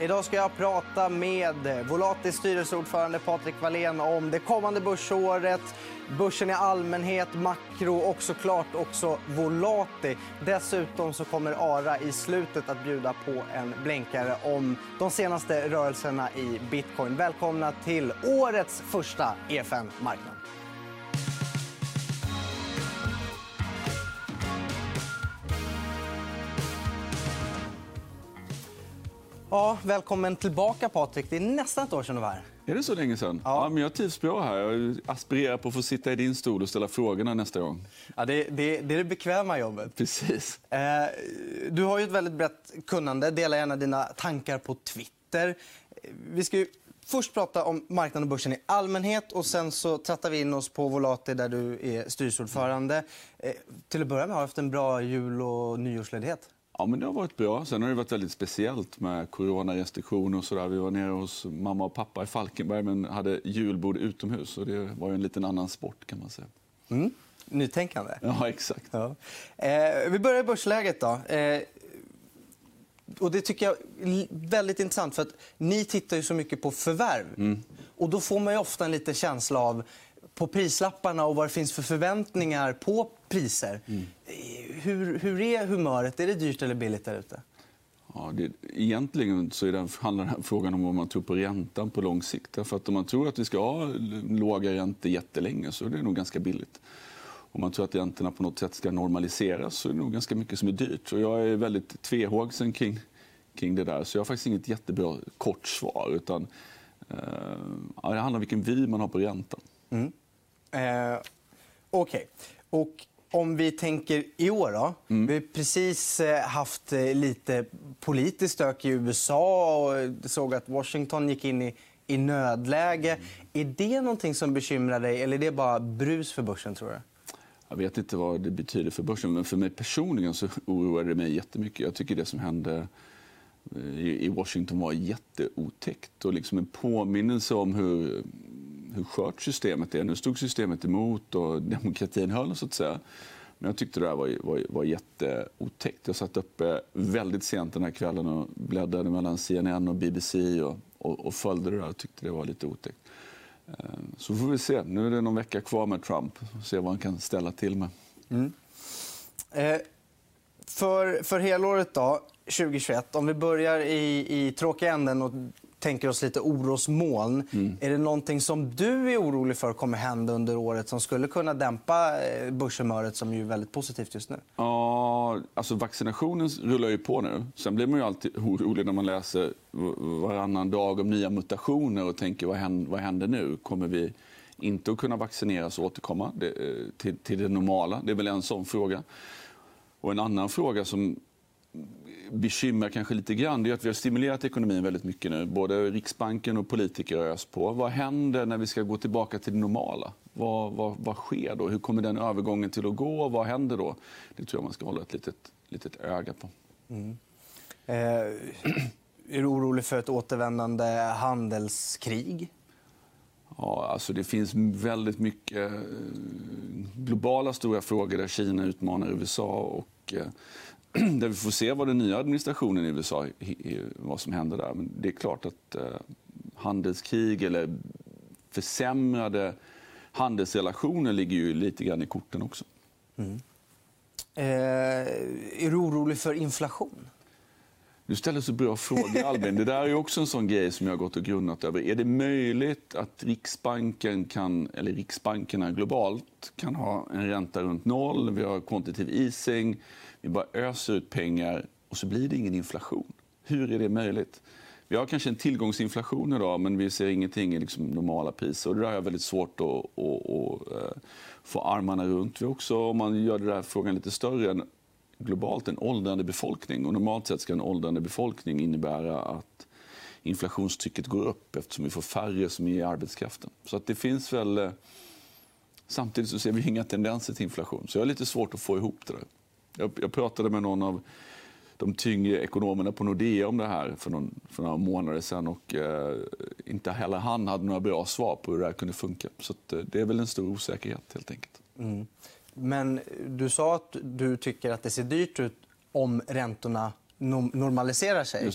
Idag ska jag prata med Volatis styrelseordförande Patrik Wallén om det kommande börsåret, börsen i allmänhet, makro och såklart också Volati. Dessutom så kommer Ara i slutet att bjuda på en blänkare om de senaste rörelserna i bitcoin. Välkomna till årets första EFN-marknad. Ja, välkommen tillbaka, Patrik. Det är nästan ett år sedan du var här. Är det så länge sedan? Ja. ja men jag trivs bra här. Jag aspirerar på att få sitta i din stol och ställa frågorna nästa gång. Ja, det, det, det är det bekväma jobbet. Precis. Eh, du har ju ett väldigt brett kunnande. Dela gärna dina tankar på Twitter. Vi ska först prata om marknaden och börsen i allmänhet. och Sen så trattar vi in oss på Volati, där du är styrelseordförande. Eh, till att börja med, har du haft en bra jul och nyårsledighet? Ja, men det har varit bra. Sen har det varit väldigt speciellt med coronarestriktioner. Och så där. Vi var nere hos mamma och pappa i Falkenberg men hade julbord utomhus. Och det var en liten annan sport. kan man säga. Mm. Nytänkande. Ja, exakt. Ja. Eh, vi börjar i börsläget. Då. Eh, och det tycker jag är väldigt intressant. för att Ni tittar ju så mycket på förvärv. Mm. Och då får man ofta en liten känsla av på prislapparna och vad det finns för förväntningar på priser. Mm. Hur, hur är humöret? Är det dyrt eller billigt där ute? Ja, det, egentligen så är det, handlar den här frågan om vad man tror på räntan på lång sikt. För att om man tror att vi ska ha låga räntor jättelänge så är det nog ganska billigt. Om man tror att räntorna på något sätt ska normaliseras så är det nog ganska mycket som är dyrt. Och jag är väldigt tvehågsen kring, kring det där. Så jag har faktiskt inget jättebra kort svar. Utan, eh, det handlar om vilken vy man har på räntan. Mm. Eh, Okej. Okay. Om vi tänker i år. Då. Mm. Vi har precis eh, haft eh, lite politiskt stök i USA och såg att Washington gick in i, i nödläge. Mm. Är det någonting som bekymrar dig eller är det bara brus för börsen? tror du? Jag vet inte vad det betyder för börsen, men för mig personligen så oroar det mig jättemycket. Jag tycker det som hände eh, i Washington var jätteotäckt och liksom en påminnelse om hur hur skört systemet är. Nu stod systemet emot och demokratin höll, så att säga. Men jag tyckte det här var, var, var jätteotäckt. Jag satt uppe väldigt sent den här kvällen och bläddrade mellan CNN och BBC och, och, och följde det där och tyckte det var lite otäckt. Eh, så får vi se. Nu är det någon vecka kvar med Trump. Se vad han kan ställa till med. Mm. Eh, för, för helåret då, 2021, om vi börjar i, i tråkiga änden och tänker oss lite orosmoln. Mm. Är det någonting som du är orolig för kommer hända under året som skulle kunna dämpa eh, börshumöret som är väldigt positivt just nu? Ja, alltså vaccinationen rullar ju på nu. Sen blir man ju alltid orolig när man läser varannan dag om nya mutationer och tänker vad händer, vad händer nu? Kommer vi inte att kunna vaccineras och återkomma eh, till, till det normala? Det är väl en sån fråga. Och en annan fråga som bekymrar kanske lite grann det är att vi har stimulerat ekonomin väldigt mycket nu. Både Riksbanken och politiker ös på. Vad händer när vi ska gå tillbaka till det normala? Vad, vad, vad sker då? Hur kommer den övergången till att gå? Vad händer då? Det tror jag man ska hålla ett litet, litet öga på. Mm. Eh, är du orolig för ett återvändande handelskrig? Ja, alltså det finns väldigt mycket eh, globala stora frågor där Kina utmanar USA. och eh, där vi får se vad den nya administrationen i USA vad som händer där. Men det är klart att eh, handelskrig eller försämrade handelsrelationer ligger ju lite grann i korten också. Mm. Eh, är du orolig för inflation? Du ställer så bra frågor, Albin. Det där är också en sån grej som jag har gått och grunnat över. Är det möjligt att Riksbanken kan, eller Riksbankerna globalt kan ha en ränta runt noll? Vi har quantitative easing. Vi bara öser ut pengar och så blir det ingen inflation. Hur är det möjligt? Vi har kanske en tillgångsinflation idag, men vi ser ingenting i liksom normala priser. Och det där är väldigt svårt att, att, att, eh, få armarna runt. Vi också, om man gör den här frågan lite större, globalt en åldrande befolkning. Och normalt sett ska en åldrande befolkning innebära att inflationstrycket går upp eftersom vi får färre som är i arbetskraften. Så att det finns väl... Eh, samtidigt så ser vi inga tendenser till inflation. Så jag har lite svårt att få ihop det där. Jag, jag pratade med någon av de tyngre ekonomerna på Nordea om det här för, någon, för några månader sedan. Och, eh, inte heller han hade några bra svar på hur det här kunde funka. Så att, eh, det är väl en stor osäkerhet. helt enkelt. Mm. Men du sa att du tycker att det ser dyrt ut om räntorna normaliserar sig.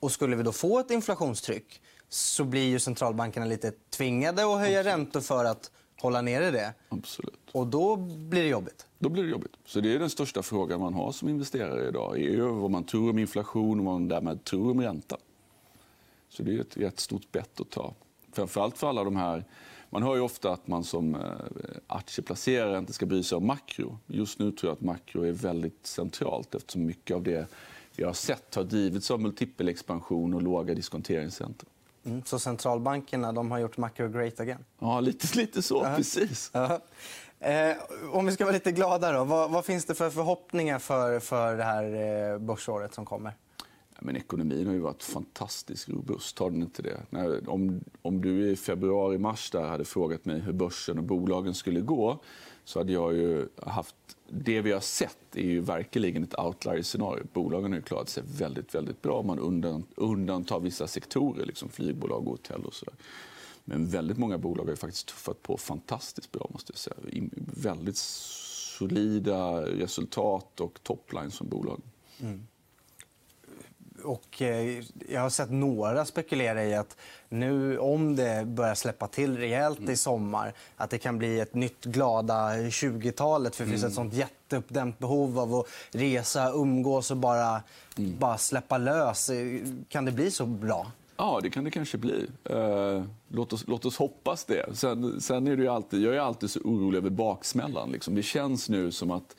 Och skulle vi då få ett inflationstryck så blir ju centralbankerna lite tvingade att höja räntor för att hålla nere det. Absolut. Och då blir det jobbigt. Då blir det jobbigt. Så det är den största frågan man har som investerare idag. är vad man tror om inflation och vad man därmed tror om ränta. Så det är ett stort bett att ta. Framförallt för alla de här... Man hör ju ofta att man som eh, aktieplacerare inte ska bry sig om makro. Just nu tror jag att makro är väldigt centralt eftersom mycket av det vi har sett har drivits av multipelexpansion och låga diskonteringsräntor. Mm, så centralbankerna de har gjort macro great again? Ja, lite, lite så. Uh -huh. Precis. Uh -huh. Eh, om vi ska vara lite glada, då, vad, vad, finns det för förhoppningar för, för det här eh, börsåret som kommer? men ekonomin har ju varit fantastiskt robust. Har den inte det? När, om, om du i februari, mars där hade frågat mig hur börsen och bolagen skulle gå så hade jag ju haft... Det vi har sett är ju verkligen ett outlier-scenario. Bolagen har ju klarat sig väldigt, väldigt bra om man undantar vissa sektorer, liksom flygbolag och hotell och så. Men väldigt många bolag har faktiskt tuffat på fantastiskt bra. måste jag säga. Väldigt solida resultat och topline som bolag. Mm. Och eh, jag har sett några spekulera i att nu, om det börjar släppa till rejält i sommar att det kan bli ett nytt glada 20-talet. För det finns ett mm. sånt jätteuppdämt behov av att resa, umgås och bara, mm. bara släppa lös. Kan det bli så bra? Ja, det kan det kanske bli. Uh, låt, oss, låt oss hoppas det. Sen, sen är det alltid, jag är alltid så orolig över baksmällan. Liksom. Det känns nu som att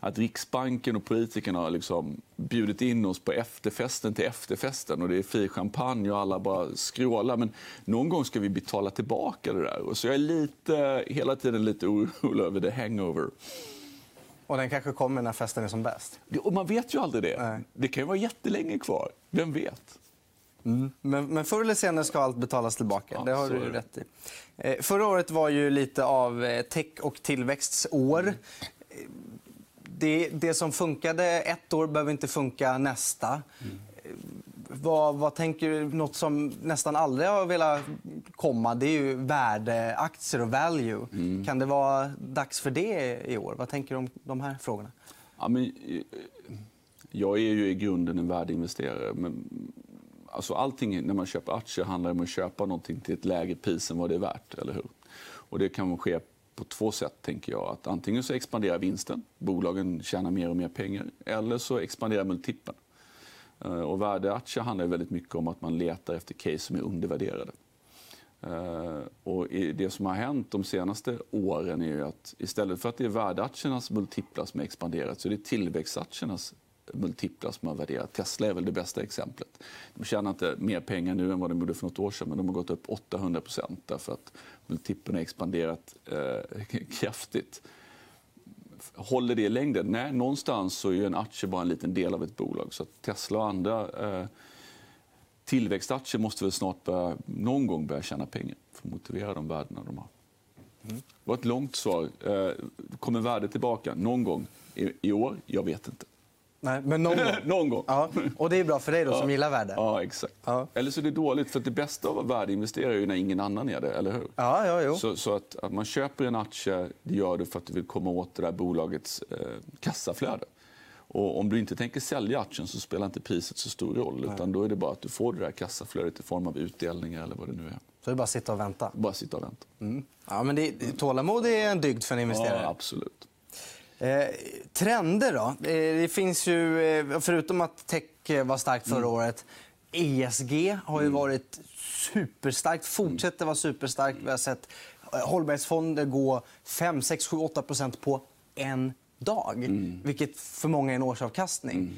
att Riksbanken och politikerna har liksom bjudit in oss på efterfesten till efterfesten. och Det är fri champagne och alla bara skrålar. Men någon gång ska vi betala tillbaka det där. så jag är lite, hela tiden lite orolig över the hangover. Och den kanske kommer när festen är som bäst. Och man vet ju aldrig det. Nej. Det kan ju vara jättelänge kvar. Vem vet? Mm. Men, men förr eller senare ska allt betalas tillbaka. Ja, det har du rätt i. Eh, förra året var ju lite av eh, tech och tillväxtsår. Mm det, det som funkade ett år behöver inte funka nästa. Mm. Vad, vad, tänker du? Något som nästan aldrig har velat komma det är ju värdeaktier och value. Mm. Kan det vara dags för det i år? Vad tänker du om de här frågorna? Ja, men, eh, jag är ju i grunden en värdeinvesterare. Men, alltså, allting när man köper aktier handlar om att köpa någonting till ett lägre pris än vad det är värt. Eller hur? Och det kan ske på två sätt. tänker jag. Att antingen så expanderar vinsten, bolagen tjänar mer och mer pengar, eller så expanderar multipeln. Eh, och värdeaktier handlar väldigt mycket om att man letar efter case som är undervärderade. Eh, och det som har hänt de senaste åren är att istället för att det är värdeaktiernas multiplar som har expanderat så är det tillväxtaktiernas multiplar som har värderat. Tesla är väl det bästa exemplet. De tjänar inte mer pengar nu än vad de gjorde för något år sedan men de har gått upp 800% därför att multipeln har expanderat eh, kraftigt. Håller det i längden? Nej, någonstans så är en aktie bara en liten del av ett bolag. Så Tesla och andra eh, tillväxtaktier måste väl snart börja, någon gång börja tjäna pengar för att motivera de värdena de har. Mm. Det var ett långt svar. Eh, kommer värdet tillbaka någon gång i år? Jag vet inte. Nej, men någon gång. någon gång. Ja. Och det är bra för dig då, som gillar värde. Ja, exakt. Ja. Eller så är det dåligt, för det bästa av att värdeinvestera är ju när ingen annan är det, eller hur? Ja, ja, jo. Så, så att, att, man köper en aktie, det gör du för att du vill komma åt det där bolagets eh, kassaflöde. Och om du inte tänker sälja aktien så spelar inte priset så stor roll. Utan då är det bara att du får det där kassaflödet i form av utdelningar eller vad det nu är. Så det är bara att sitta och vänta? Bara sitta och vänta. Mm. Ja, men det, tålamod är en dygd för en investerare. Ja, absolut. Eh, trender då? Eh, det finns ju, eh, förutom att tech var starkt förra mm. året, ESG har ju mm. varit superstarkt, fortsätter vara superstarkt. Vi har sett hållbarhetsfonder gå 5, 6, 7, 8% på en dag. Mm. Vilket för många är en årsavkastning. Mm.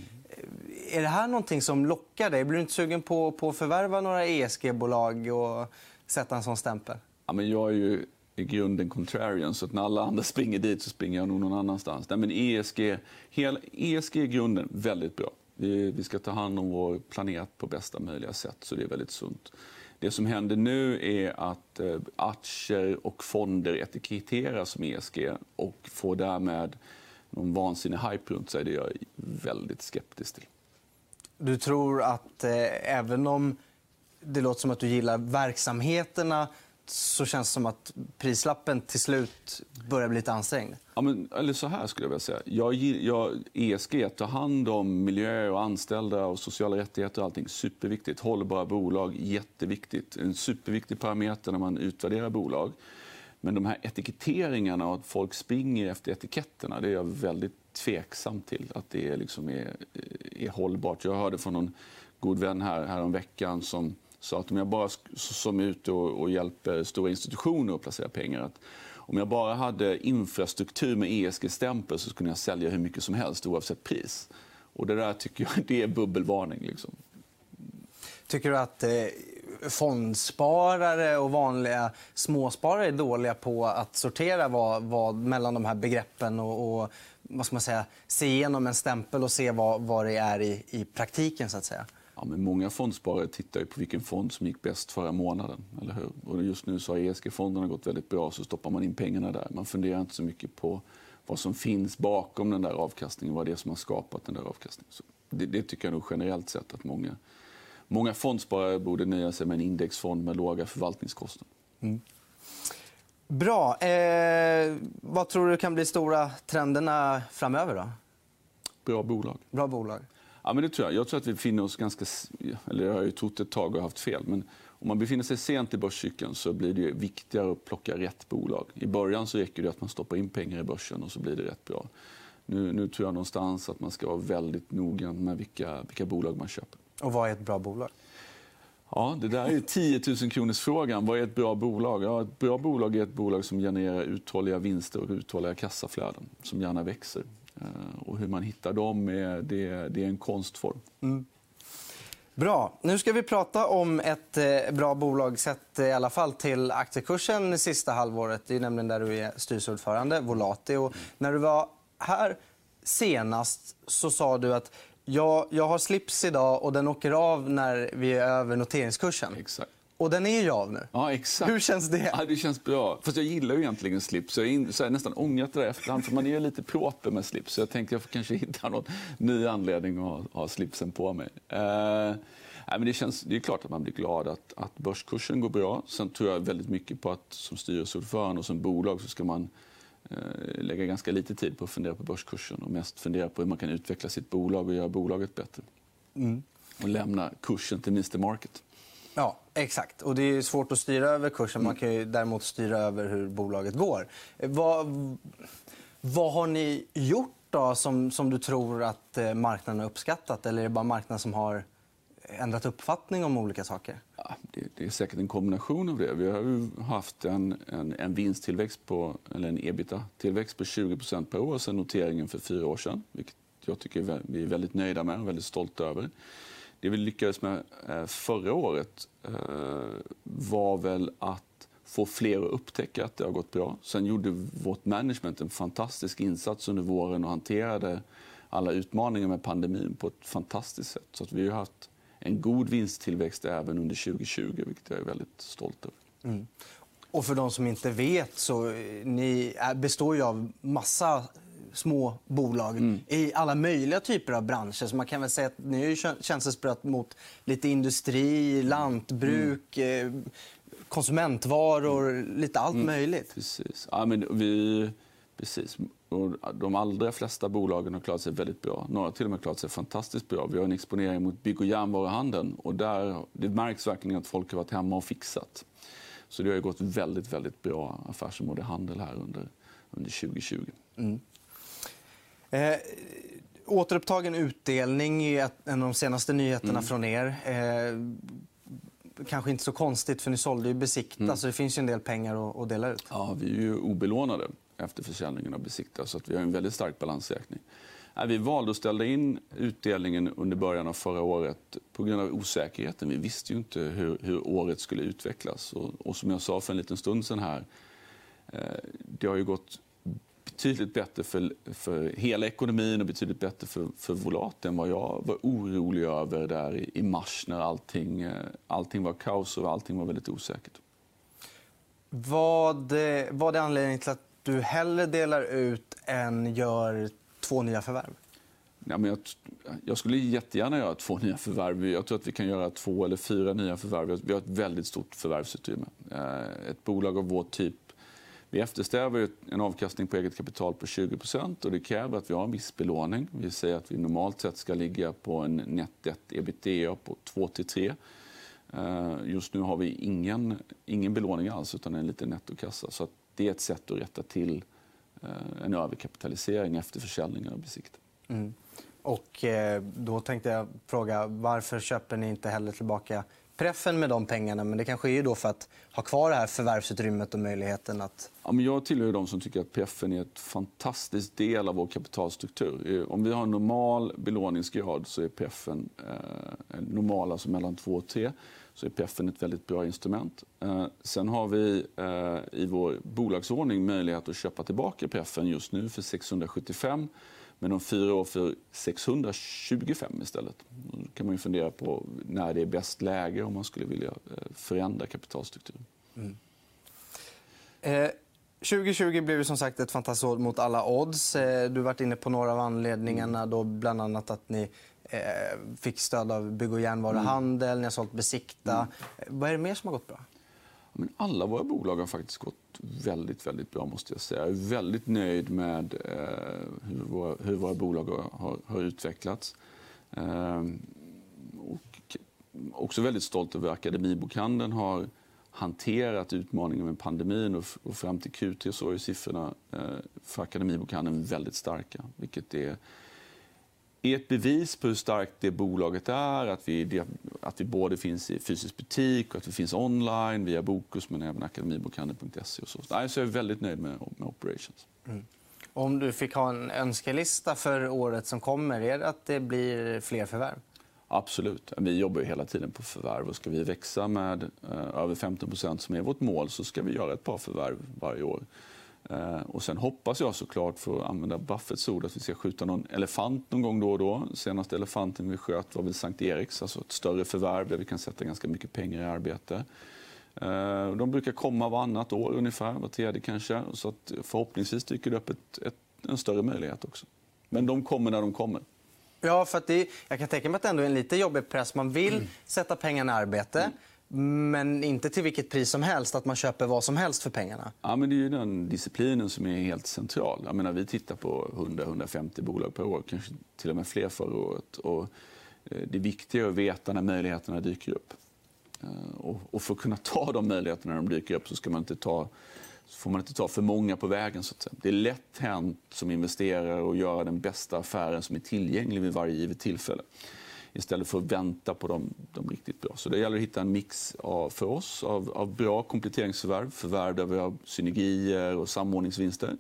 Är det här någonting som lockar dig? Blir du inte sugen på, på att förvärva några ESG-bolag och sätta en sån stämpel? Ja, men jag är ju i grunden contrarian. Så att när alla andra springer dit så springer jag nog någon annanstans. Nej, men ESG, hela, ESG är grunden väldigt bra. Vi, vi ska ta hand om vår planet på bästa möjliga sätt, så det är väldigt sunt. Det som händer nu är att eh, aktier och fonder etiketteras som ESG och får därmed någon vansinnig hype runt sig. Det är jag väldigt skeptisk till. Du tror att eh, även om det låter som att du gillar verksamheterna så känns det som att prislappen till slut börjar bli lite ansträngd. Ja, men, eller så här skulle jag vilja säga. Jag, jag, ESG, ta hand om miljö och anställda och sociala rättigheter och allting. Superviktigt. Hållbara bolag, jätteviktigt. En superviktig parameter när man utvärderar bolag. Men de här etiketteringarna och att folk springer efter etiketterna, det är jag väldigt tveksam till att det liksom är, är hållbart. Jag hörde från någon god vän här, här om veckan som så att om jag bara som är ute och, och hjälper stora institutioner att placera pengar, att om jag bara hade infrastruktur med ESG-stämpel så skulle jag sälja hur mycket som helst oavsett pris. Och det där tycker jag det är bubbelvarning. Liksom. Tycker du att eh, fondsparare och vanliga småsparare är dåliga på att sortera vad, vad mellan de här begreppen och, och, vad ska man säga, se igenom en stämpel och se vad, vad det är i, i praktiken? så att säga? Ja, men många fondsparare tittar på vilken fond som gick bäst förra månaden. Eller hur? Och just nu så har ESG-fonderna gått väldigt bra, så stoppar man in pengarna där. Man funderar inte så mycket på vad som finns bakom den där avkastningen, vad det är som har skapat den där avkastningen. Så det, det tycker jag nog generellt sett att många, många fondsparare borde nöja sig med en indexfond med låga förvaltningskostnader. Mm. Bra. Eh, vad tror du kan bli stora trenderna framöver? Då? Bra bolag. Bra bolag. Ja, men det tror jag. jag tror att vi befinner oss ganska... Eller jag har ju trott ett tag och haft fel. Men om man befinner sig sent i börscykeln så blir det viktigare att plocka rätt bolag. I början så räcker det att man stoppar in pengar i börsen och så blir det rätt bra. Nu, nu tror jag någonstans att man ska vara väldigt noggrann med vilka, vilka bolag man köper. Och vad är ett bra bolag? Ja, det där är 10 000 kronors frågan. Vad är ett bra bolag? Ja, ett bra bolag är ett bolag som genererar uthålliga vinster och uthålliga kassaflöden som gärna växer. Eh, och hur man hittar dem är, det, det är en konstform. Mm. Bra. Nu ska vi prata om ett eh, bra bolag sett i alla fall till aktiekursen sista halvåret. Det är nämligen där du är styrelseordförande, Volati. Och när du var här senast så sa du att jag, jag har slips idag och den åker av när vi är över noteringskursen. Exakt. Och den är ju av nu. Ja, exakt. Hur känns det? Ja, det känns bra. Fast jag gillar ju egentligen slips. Jag har nästan ångrat det där efterhand. För man är lite proper med slips. Så jag tänkte jag får kanske hitta någon ny anledning att ha, ha slipsen på mig. Uh, nej, men det, känns, det är klart att man blir glad att, att börskursen går bra. Sen tror jag väldigt mycket på att som styrelseordförande och som bolag så ska man uh, lägga ganska lite tid på att fundera på börskursen och mest fundera på hur man kan utveckla sitt bolag och göra bolaget bättre. Mm. Och lämna kursen till Mr Market. Ja, exakt. Och det är svårt att styra över kursen. Man kan ju däremot styra över hur bolaget går. Vad, vad har ni gjort då, som, som du tror att eh, marknaden har uppskattat? Eller är det bara marknaden som har ändrat uppfattning om olika saker? Ja, det, det, är säkert en kombination av det. Vi har haft en, en, en vinsttillväxt på, eller en ebita-tillväxt på 20% per år sen noteringen för fyra år sedan. Vilket jag tycker vi är väldigt nöjda med och väldigt stolta över. Det vi lyckades med eh, förra året eh, var väl att få fler att upptäcka att det har gått bra. Sen gjorde vårt management en fantastisk insats under våren och hanterade alla utmaningar med pandemin på ett fantastiskt sätt. Så att vi har haft en god vinsttillväxt även under 2020, vilket jag är väldigt stolt över. Mm. Och för de som inte vet, så eh, ni består ju av massa små bolag mm. i alla möjliga typer av branscher. Så man kan väl säga att ni är tjänstesprött mot lite industri, lantbruk, mm. Eh, konsumentvaror, lite allt mm. möjligt. Precis. Ja, men vi... Precis. Och de allra flesta bolagen har klarat sig väldigt bra. Några har till och med klarat sig fantastiskt bra. Vi har en exponering mot bygg och järnvaruhandeln. Och där, det märks verkligen att folk har varit hemma och fixat. Så det har gått väldigt, väldigt bra affärsområde handel här under, under 2020. Mm. Eh, återupptagen utdelning är en av de senaste nyheterna mm. från er. Eh, kanske inte så konstigt, för ni sålde ju Besikta. Mm. Så det finns en del pengar att, dela ut. Ja, vi är ju obelånade efter försäljningen av Besikta. Så att vi har en väldigt stark balansräkning. Vi valde att ställa in utdelningen under början av förra året på grund av osäkerheten. Vi visste ju inte hur, hur året skulle utvecklas. Och, och, som jag sa för en liten stund sen här, eh, det har ju gått betydligt bättre för, för hela ekonomin och betydligt bättre för, för Volat än vad jag var orolig över där i, mars när allting, eh, allting var kaos och allting var väldigt osäkert. Vad, vad är anledningen till att du hellre delar ut än gör två nya förvärv? Ja, men jag, jag, skulle jättegärna göra två nya förvärv. Jag tror att vi kan göra två eller fyra nya förvärv. Vi har ett väldigt stort förvärvsutrymme. Eh, ett bolag av vår typ vi eftersträvar en avkastning på eget kapital på 20% och Det kräver att vi har en viss belåning. Vi säger att vi normalt sett ska ligga på en net debt ebitda på 2-3. Eh, just nu har vi ingen, ingen belåning alls, utan en liten nettokassa. Så det är ett sätt att rätta till eh, en överkapitalisering efter försäljningen av besiktning. Mm. Och eh, då tänkte jag fråga varför köper ni inte heller tillbaka preffen med de pengarna. Men det kanske är då för att ha kvar det här förvärvsutrymmet och möjligheten att... Ja, men jag tillhör de som tycker att preffen är ett fantastisk del av vår kapitalstruktur. Eh, om vi har en normal belåningsgrad så är preffen eh, normal, alltså mellan 2 och 3 så är preffen ett väldigt bra instrument. Eh, sen har vi eh, i vår bolagsordning möjlighet att köpa tillbaka preffen just nu för 675 men om fyra år för 625 istället. Då kan man ju fundera på när det är bäst läge om man skulle vilja eh, förändra kapitalstrukturen. Mm. Eh, 2020 blev som sagt ett fantastiskt år mot alla odds. Eh, du har varit inne på några av anledningarna. Mm. Då bland annat att ni eh, fick stöd av bygg och järnvaruhandel, mm. ni har sålt Besikta. Mm. Vad är det mer som har gått bra? Men alla våra bolag har faktiskt gått väldigt, väldigt bra. måste Jag säga. Jag är väldigt nöjd med eh, hur, våra, hur våra bolag har, har utvecklats. Eh, och också väldigt stolt över hur Akademibokhandeln har hanterat utmaningen med pandemin. Och, och fram till Q3 så är siffrorna eh, för Akademibokhandeln väldigt starka. Vilket är är ett bevis på hur starkt det bolaget är. Att vi, att vi både finns i fysisk butik och att vi finns online via Bokus men även akademibokhandeln.se. Så. så jag är väldigt nöjd med, med operations. Mm. Om du fick ha en önskelista för året som kommer, är det att det blir fler förvärv? Absolut. Vi jobbar hela tiden på förvärv. Och ska vi växa med eh, över 15% som är vårt mål så ska vi göra ett par förvärv varje år. Eh, och sen hoppas jag såklart, för att använda Buffetts ord, att vi ska skjuta någon elefant någon gång då och då. Senaste elefanten vi sköt var väl Sankt Eriks, alltså ett större förvärv där vi kan sätta ganska mycket pengar i arbete. Eh, de brukar komma varannat år ungefär, var tredje kanske. Så att förhoppningsvis dyker det upp ett, ett, en större möjlighet också. Men de kommer när de kommer. Ja, för det, jag kan tänka mig att det ändå är en lite jobbig press. Man vill mm. sätta pengarna i arbete. Mm. Men inte till vilket pris som helst, att man köper vad som helst för pengarna. Ja, men det är ju den disciplinen som är helt central. Jag menar, vi tittar på 100-150 bolag per år, kanske till och med fler förra året. Och eh, det viktiga är att veta när möjligheterna dyker upp. Eh, och för att kunna ta de möjligheterna när de dyker upp så ska man inte ta, får man inte ta för många på vägen. Så att säga. Det är lätt hänt som investerare att göra den bästa affären som är tillgänglig vid varje givet tillfälle istället för att vänta på de, de riktigt bra. Så det gäller att hitta en mix av, för oss av, av bra kompletteringsförvärv, förvärv där vi har synergier och samordningsvinster.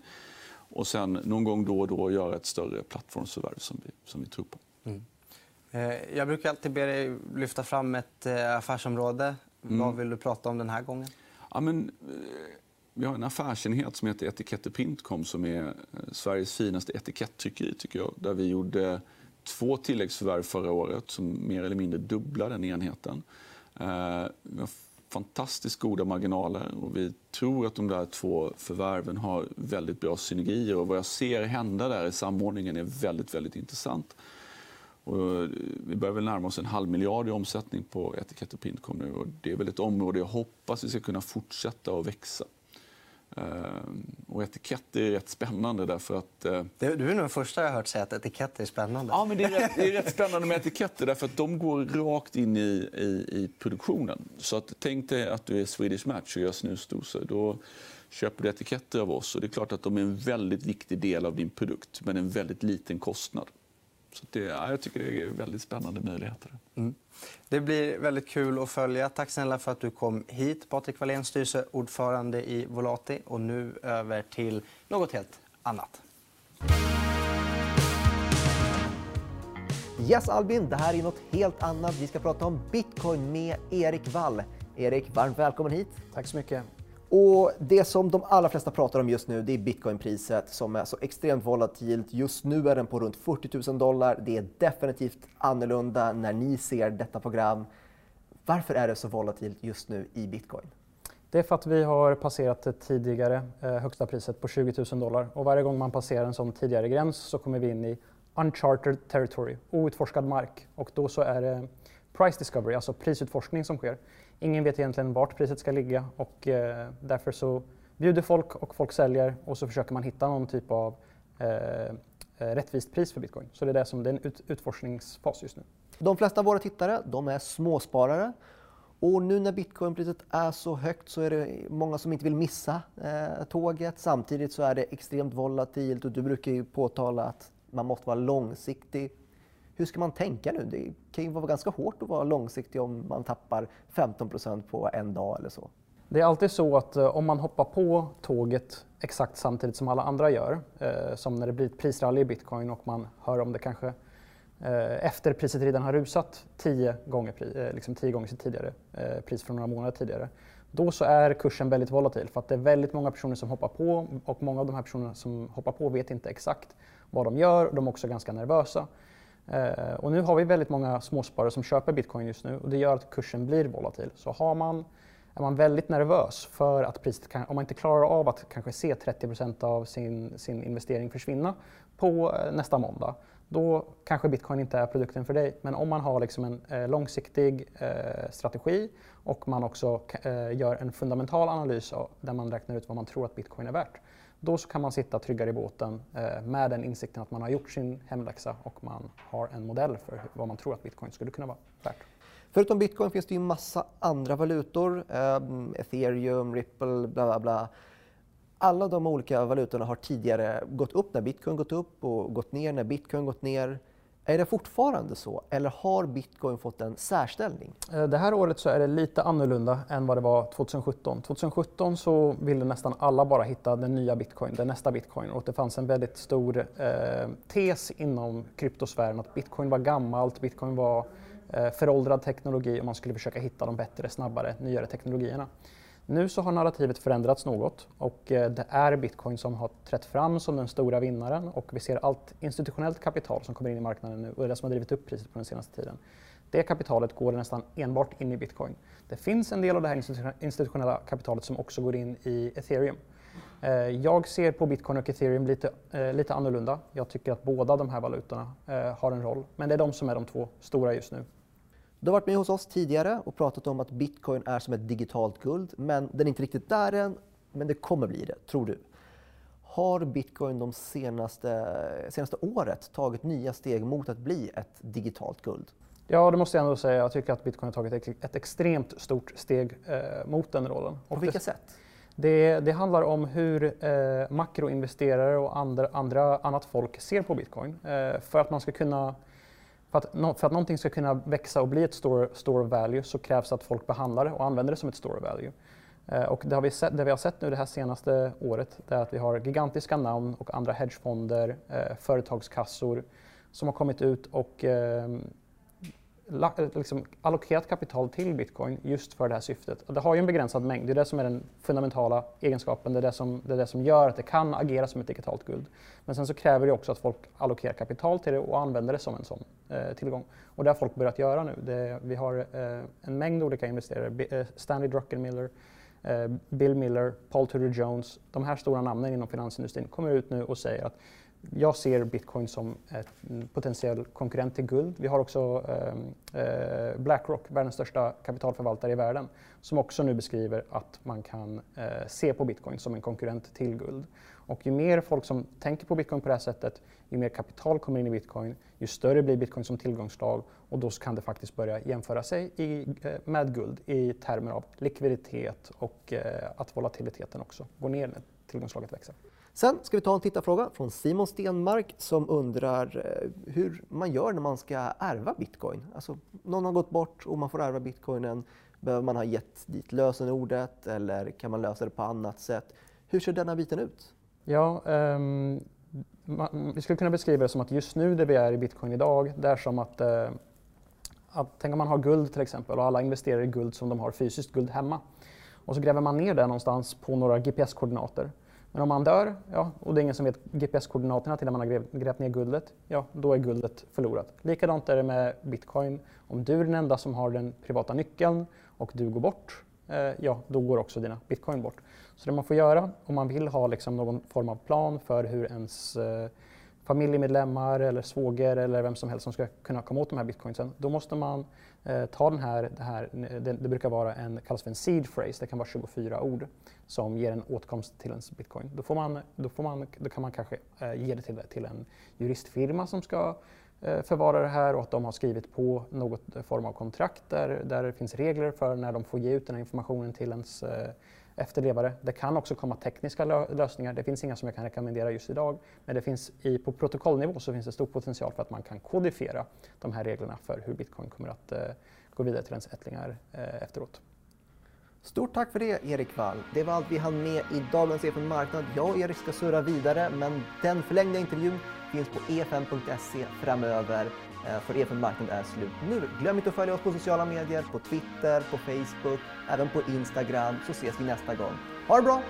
Och sen någon gång då och då göra ett större plattformsförvärv som vi, som vi tror på. Mm. Eh, jag brukar alltid be dig lyfta fram ett eh, affärsområde. Mm. Vad vill du prata om den här gången? Ja, men, eh, vi har en affärsenhet som heter Etiketter Printcom som är Sveriges finaste etikettryckeri. Tycker jag, där vi gjorde två tilläggsförvärv förra året som mer eller mindre dubblar den enheten. Eh, vi har fantastiskt goda marginaler och vi tror att de där två förvärven har väldigt bra synergier. Och vad jag ser hända där i samordningen är väldigt, väldigt intressant. Och eh, vi börjar väl närma oss en halv miljard i omsättning på Etikett och Printcom nu. Och det är väl ett område jag hoppas vi ska kunna fortsätta att växa. Ehm, och etiketter är rätt spännande därför att... Eh, du är nog den första jag har hört säga att etiketter är spännande. Ja, men det är, rätt, det är rätt spännande med etiketter därför att de går rakt in i, i, i produktionen. Så att, tänk dig att du är Swedish Match och gör snusdosor. Då köper du etiketter av oss och det är klart att de är en väldigt viktig del av din produkt men en väldigt liten kostnad. Så det, ja, jag tycker det är väldigt spännande möjligheter. Mm. Det blir väldigt kul att följa. Tack snälla för att du kom hit. Patrik Wallén, styrelseordförande i Volati. Och nu över till något helt annat. Yes Albin, det här är något helt annat. Vi ska prata om bitcoin med Erik Wall. Erik, varmt välkommen hit. Tack så mycket. Och det som de allra flesta pratar om just nu det är bitcoinpriset som är så extremt volatilt. Just nu är den på runt 40 000 dollar. Det är definitivt annorlunda när ni ser detta program. Varför är det så volatilt just nu i bitcoin? Det är för att vi har passerat det tidigare eh, högsta priset på 20 000 dollar och varje gång man passerar en sån tidigare gräns så kommer vi in i uncharted territory, outforskad mark. Och då så är det price discovery, alltså prisutforskning som sker. Ingen vet egentligen vart priset ska ligga och eh, därför så bjuder folk och folk säljer och så försöker man hitta någon typ av eh, eh, rättvist pris för bitcoin. Så det är det som det är en ut, utforskningsfas just nu. De flesta av våra tittare de är småsparare och nu när bitcoinpriset är så högt så är det många som inte vill missa eh, tåget. Samtidigt så är det extremt volatilt och du brukar ju påtala att man måste vara långsiktig. Hur ska man tänka nu? Det kan ju vara ganska hårt att vara långsiktig om man tappar 15% på en dag eller så. Det är alltid så att eh, om man hoppar på tåget exakt samtidigt som alla andra gör, eh, som när det blir ett prisrally i bitcoin och man hör om det kanske eh, efter priset redan har rusat tio gånger, eh, liksom tio gånger sitt tidigare eh, pris från några månader tidigare, då så är kursen väldigt volatil för att det är väldigt många personer som hoppar på och många av de här personerna som hoppar på vet inte exakt vad de gör. De är också ganska nervösa. Eh, och nu har vi väldigt många småsparare som köper bitcoin just nu och det gör att kursen blir volatil. Så har man, är man väldigt nervös för att priset kan, om man inte klarar av att kanske se 30% av sin, sin investering försvinna på eh, nästa måndag, då kanske bitcoin inte är produkten för dig. Men om man har liksom en eh, långsiktig eh, strategi och man också eh, gör en fundamental analys av, där man räknar ut vad man tror att bitcoin är värt, då så kan man sitta tryggare i båten eh, med den insikten att man har gjort sin hemläxa och man har en modell för vad man tror att bitcoin skulle kunna vara värt. Förutom bitcoin finns det ju massa andra valutor. Eh, ethereum, ripple, bla bla bla. Alla de olika valutorna har tidigare gått upp när bitcoin gått upp och gått ner när bitcoin gått ner. Är det fortfarande så eller har bitcoin fått en särställning? Eh, det här året så är det lite annorlunda än vad det var 2017. 2017 så ville nästan alla bara hitta den nya bitcoin, den nästa bitcoin och det fanns en väldigt stor eh, tes inom kryptosfären att bitcoin var gammalt, bitcoin var eh, föråldrad teknologi och man skulle försöka hitta de bättre, snabbare, nyare teknologierna. Nu så har narrativet förändrats något och eh, det är bitcoin som har trätt fram som den stora vinnaren och vi ser allt institutionellt kapital som kommer in i marknaden nu och det det som har drivit upp priset på den senaste tiden. Det kapitalet går nästan enbart in i bitcoin. Det finns en del av det här institutionella kapitalet som också går in i ethereum. Eh, jag ser på bitcoin och ethereum lite, eh, lite annorlunda. Jag tycker att båda de här valutorna har en roll, men det är de som är de två stora just nu. Du har varit med hos oss tidigare och pratat om att bitcoin är som ett digitalt guld, men den är inte riktigt där än, men det kommer bli det, tror du. Har bitcoin de senaste, senaste året tagit nya steg mot att bli ett digitalt guld? Ja, det måste jag ändå säga. Jag tycker att bitcoin har tagit ett extremt stort steg eh, mot den rollen. På vilka det, sätt? Det, det, handlar om hur eh, makroinvesterare och andra, andra, annat folk ser på bitcoin. Eh, för att man ska kunna för att, för att någonting ska kunna växa och bli ett store, store of value så krävs att folk behandlar det och använder det som ett store of value. Eh, och det, har vi sett, det vi har sett nu det här senaste året är att vi har gigantiska namn och andra hedgefonder, eh, företagskassor som har kommit ut och eh, liksom allokerat kapital till bitcoin just för det här syftet. Och det har ju en begränsad mängd, det är det som är den fundamentala egenskapen, det är det, som, det är det som gör att det kan agera som ett digitalt guld. Men sen så kräver det också att folk allokerar kapital till det och använder det som en sån eh, tillgång. Och det har folk börjat göra nu. Det, vi har eh, en mängd olika investerare, eh, Stanley Druckenmiller, eh, Bill Miller, Paul Tudor Jones, de här stora namnen inom finansindustrin kommer ut nu och säger att jag ser bitcoin som en potentiell konkurrent till guld. Vi har också ehm, eh, Blackrock, världens största kapitalförvaltare i världen, som också nu beskriver att man kan eh, se på bitcoin som en konkurrent till guld. Och ju mer folk som tänker på bitcoin på det här sättet, ju mer kapital kommer in i bitcoin, ju större blir bitcoin som tillgångsslag och då kan det faktiskt börja jämföra sig i, eh, med guld i termer av likviditet och eh, att volatiliteten också går ner när tillgångsslaget växer. Sen ska vi ta en tittarfråga från Simon Stenmark som undrar eh, hur man gör när man ska ärva bitcoin. Alltså, någon har gått bort och man får ärva bitcoinen. Behöver man ha gett dit lösenordet eller kan man lösa det på annat sätt? Hur ser denna biten ut? Ja, ehm, um, man, vi skulle kunna beskriva det som att just nu där vi är i bitcoin idag, det är som att, uh, att tänk om man har guld till exempel och alla investerar i guld som de har fysiskt guld hemma. Och så gräver man ner det någonstans på några GPS-koordinater men om man dör, ja, och det är ingen som vet GPS-koordinaterna till när man har grävt ner guldet, ja, då är guldet förlorat. Likadant är det med bitcoin. Om du är den enda som har den privata nyckeln och du går bort, eh, ja, då går också dina bitcoin bort. Så det man får göra om man vill ha liksom någon form av plan för hur ens, eh, familjemedlemmar eller svåger eller vem som helst som ska kunna komma åt de här bitcoinsen, då måste man eh, ta den här, det här det, det, brukar vara en, kallas för en seed phrase, det kan vara 24 ord som ger en åtkomst till ens bitcoin. Då, får man, då, får man, då kan man kanske eh, ge det till, till en juristfirma som ska eh, förvara det här och att de har skrivit på något form av kontrakt där, där det finns regler för när de får ge ut den här informationen till ens eh, efterlevare. Det kan också komma tekniska lösningar. Det finns inga som jag kan rekommendera just idag. Men det finns i, på protokollnivå så finns det stor potential för att man kan kodifiera de här reglerna för hur bitcoin kommer att eh, gå vidare till ens ättlingar eh, efteråt. Stort tack för det Erik Wall. Det var allt vi hann med i dagens EFN Marknad. Jag och Erik ska surra vidare men den förlängda intervjun finns på efn.se framöver. Eh, för EFN Marknad är slut nu. Glöm inte att följa oss på sociala medier, på Twitter, på Facebook, även på Instagram så ses vi nästa gång. Ha det bra!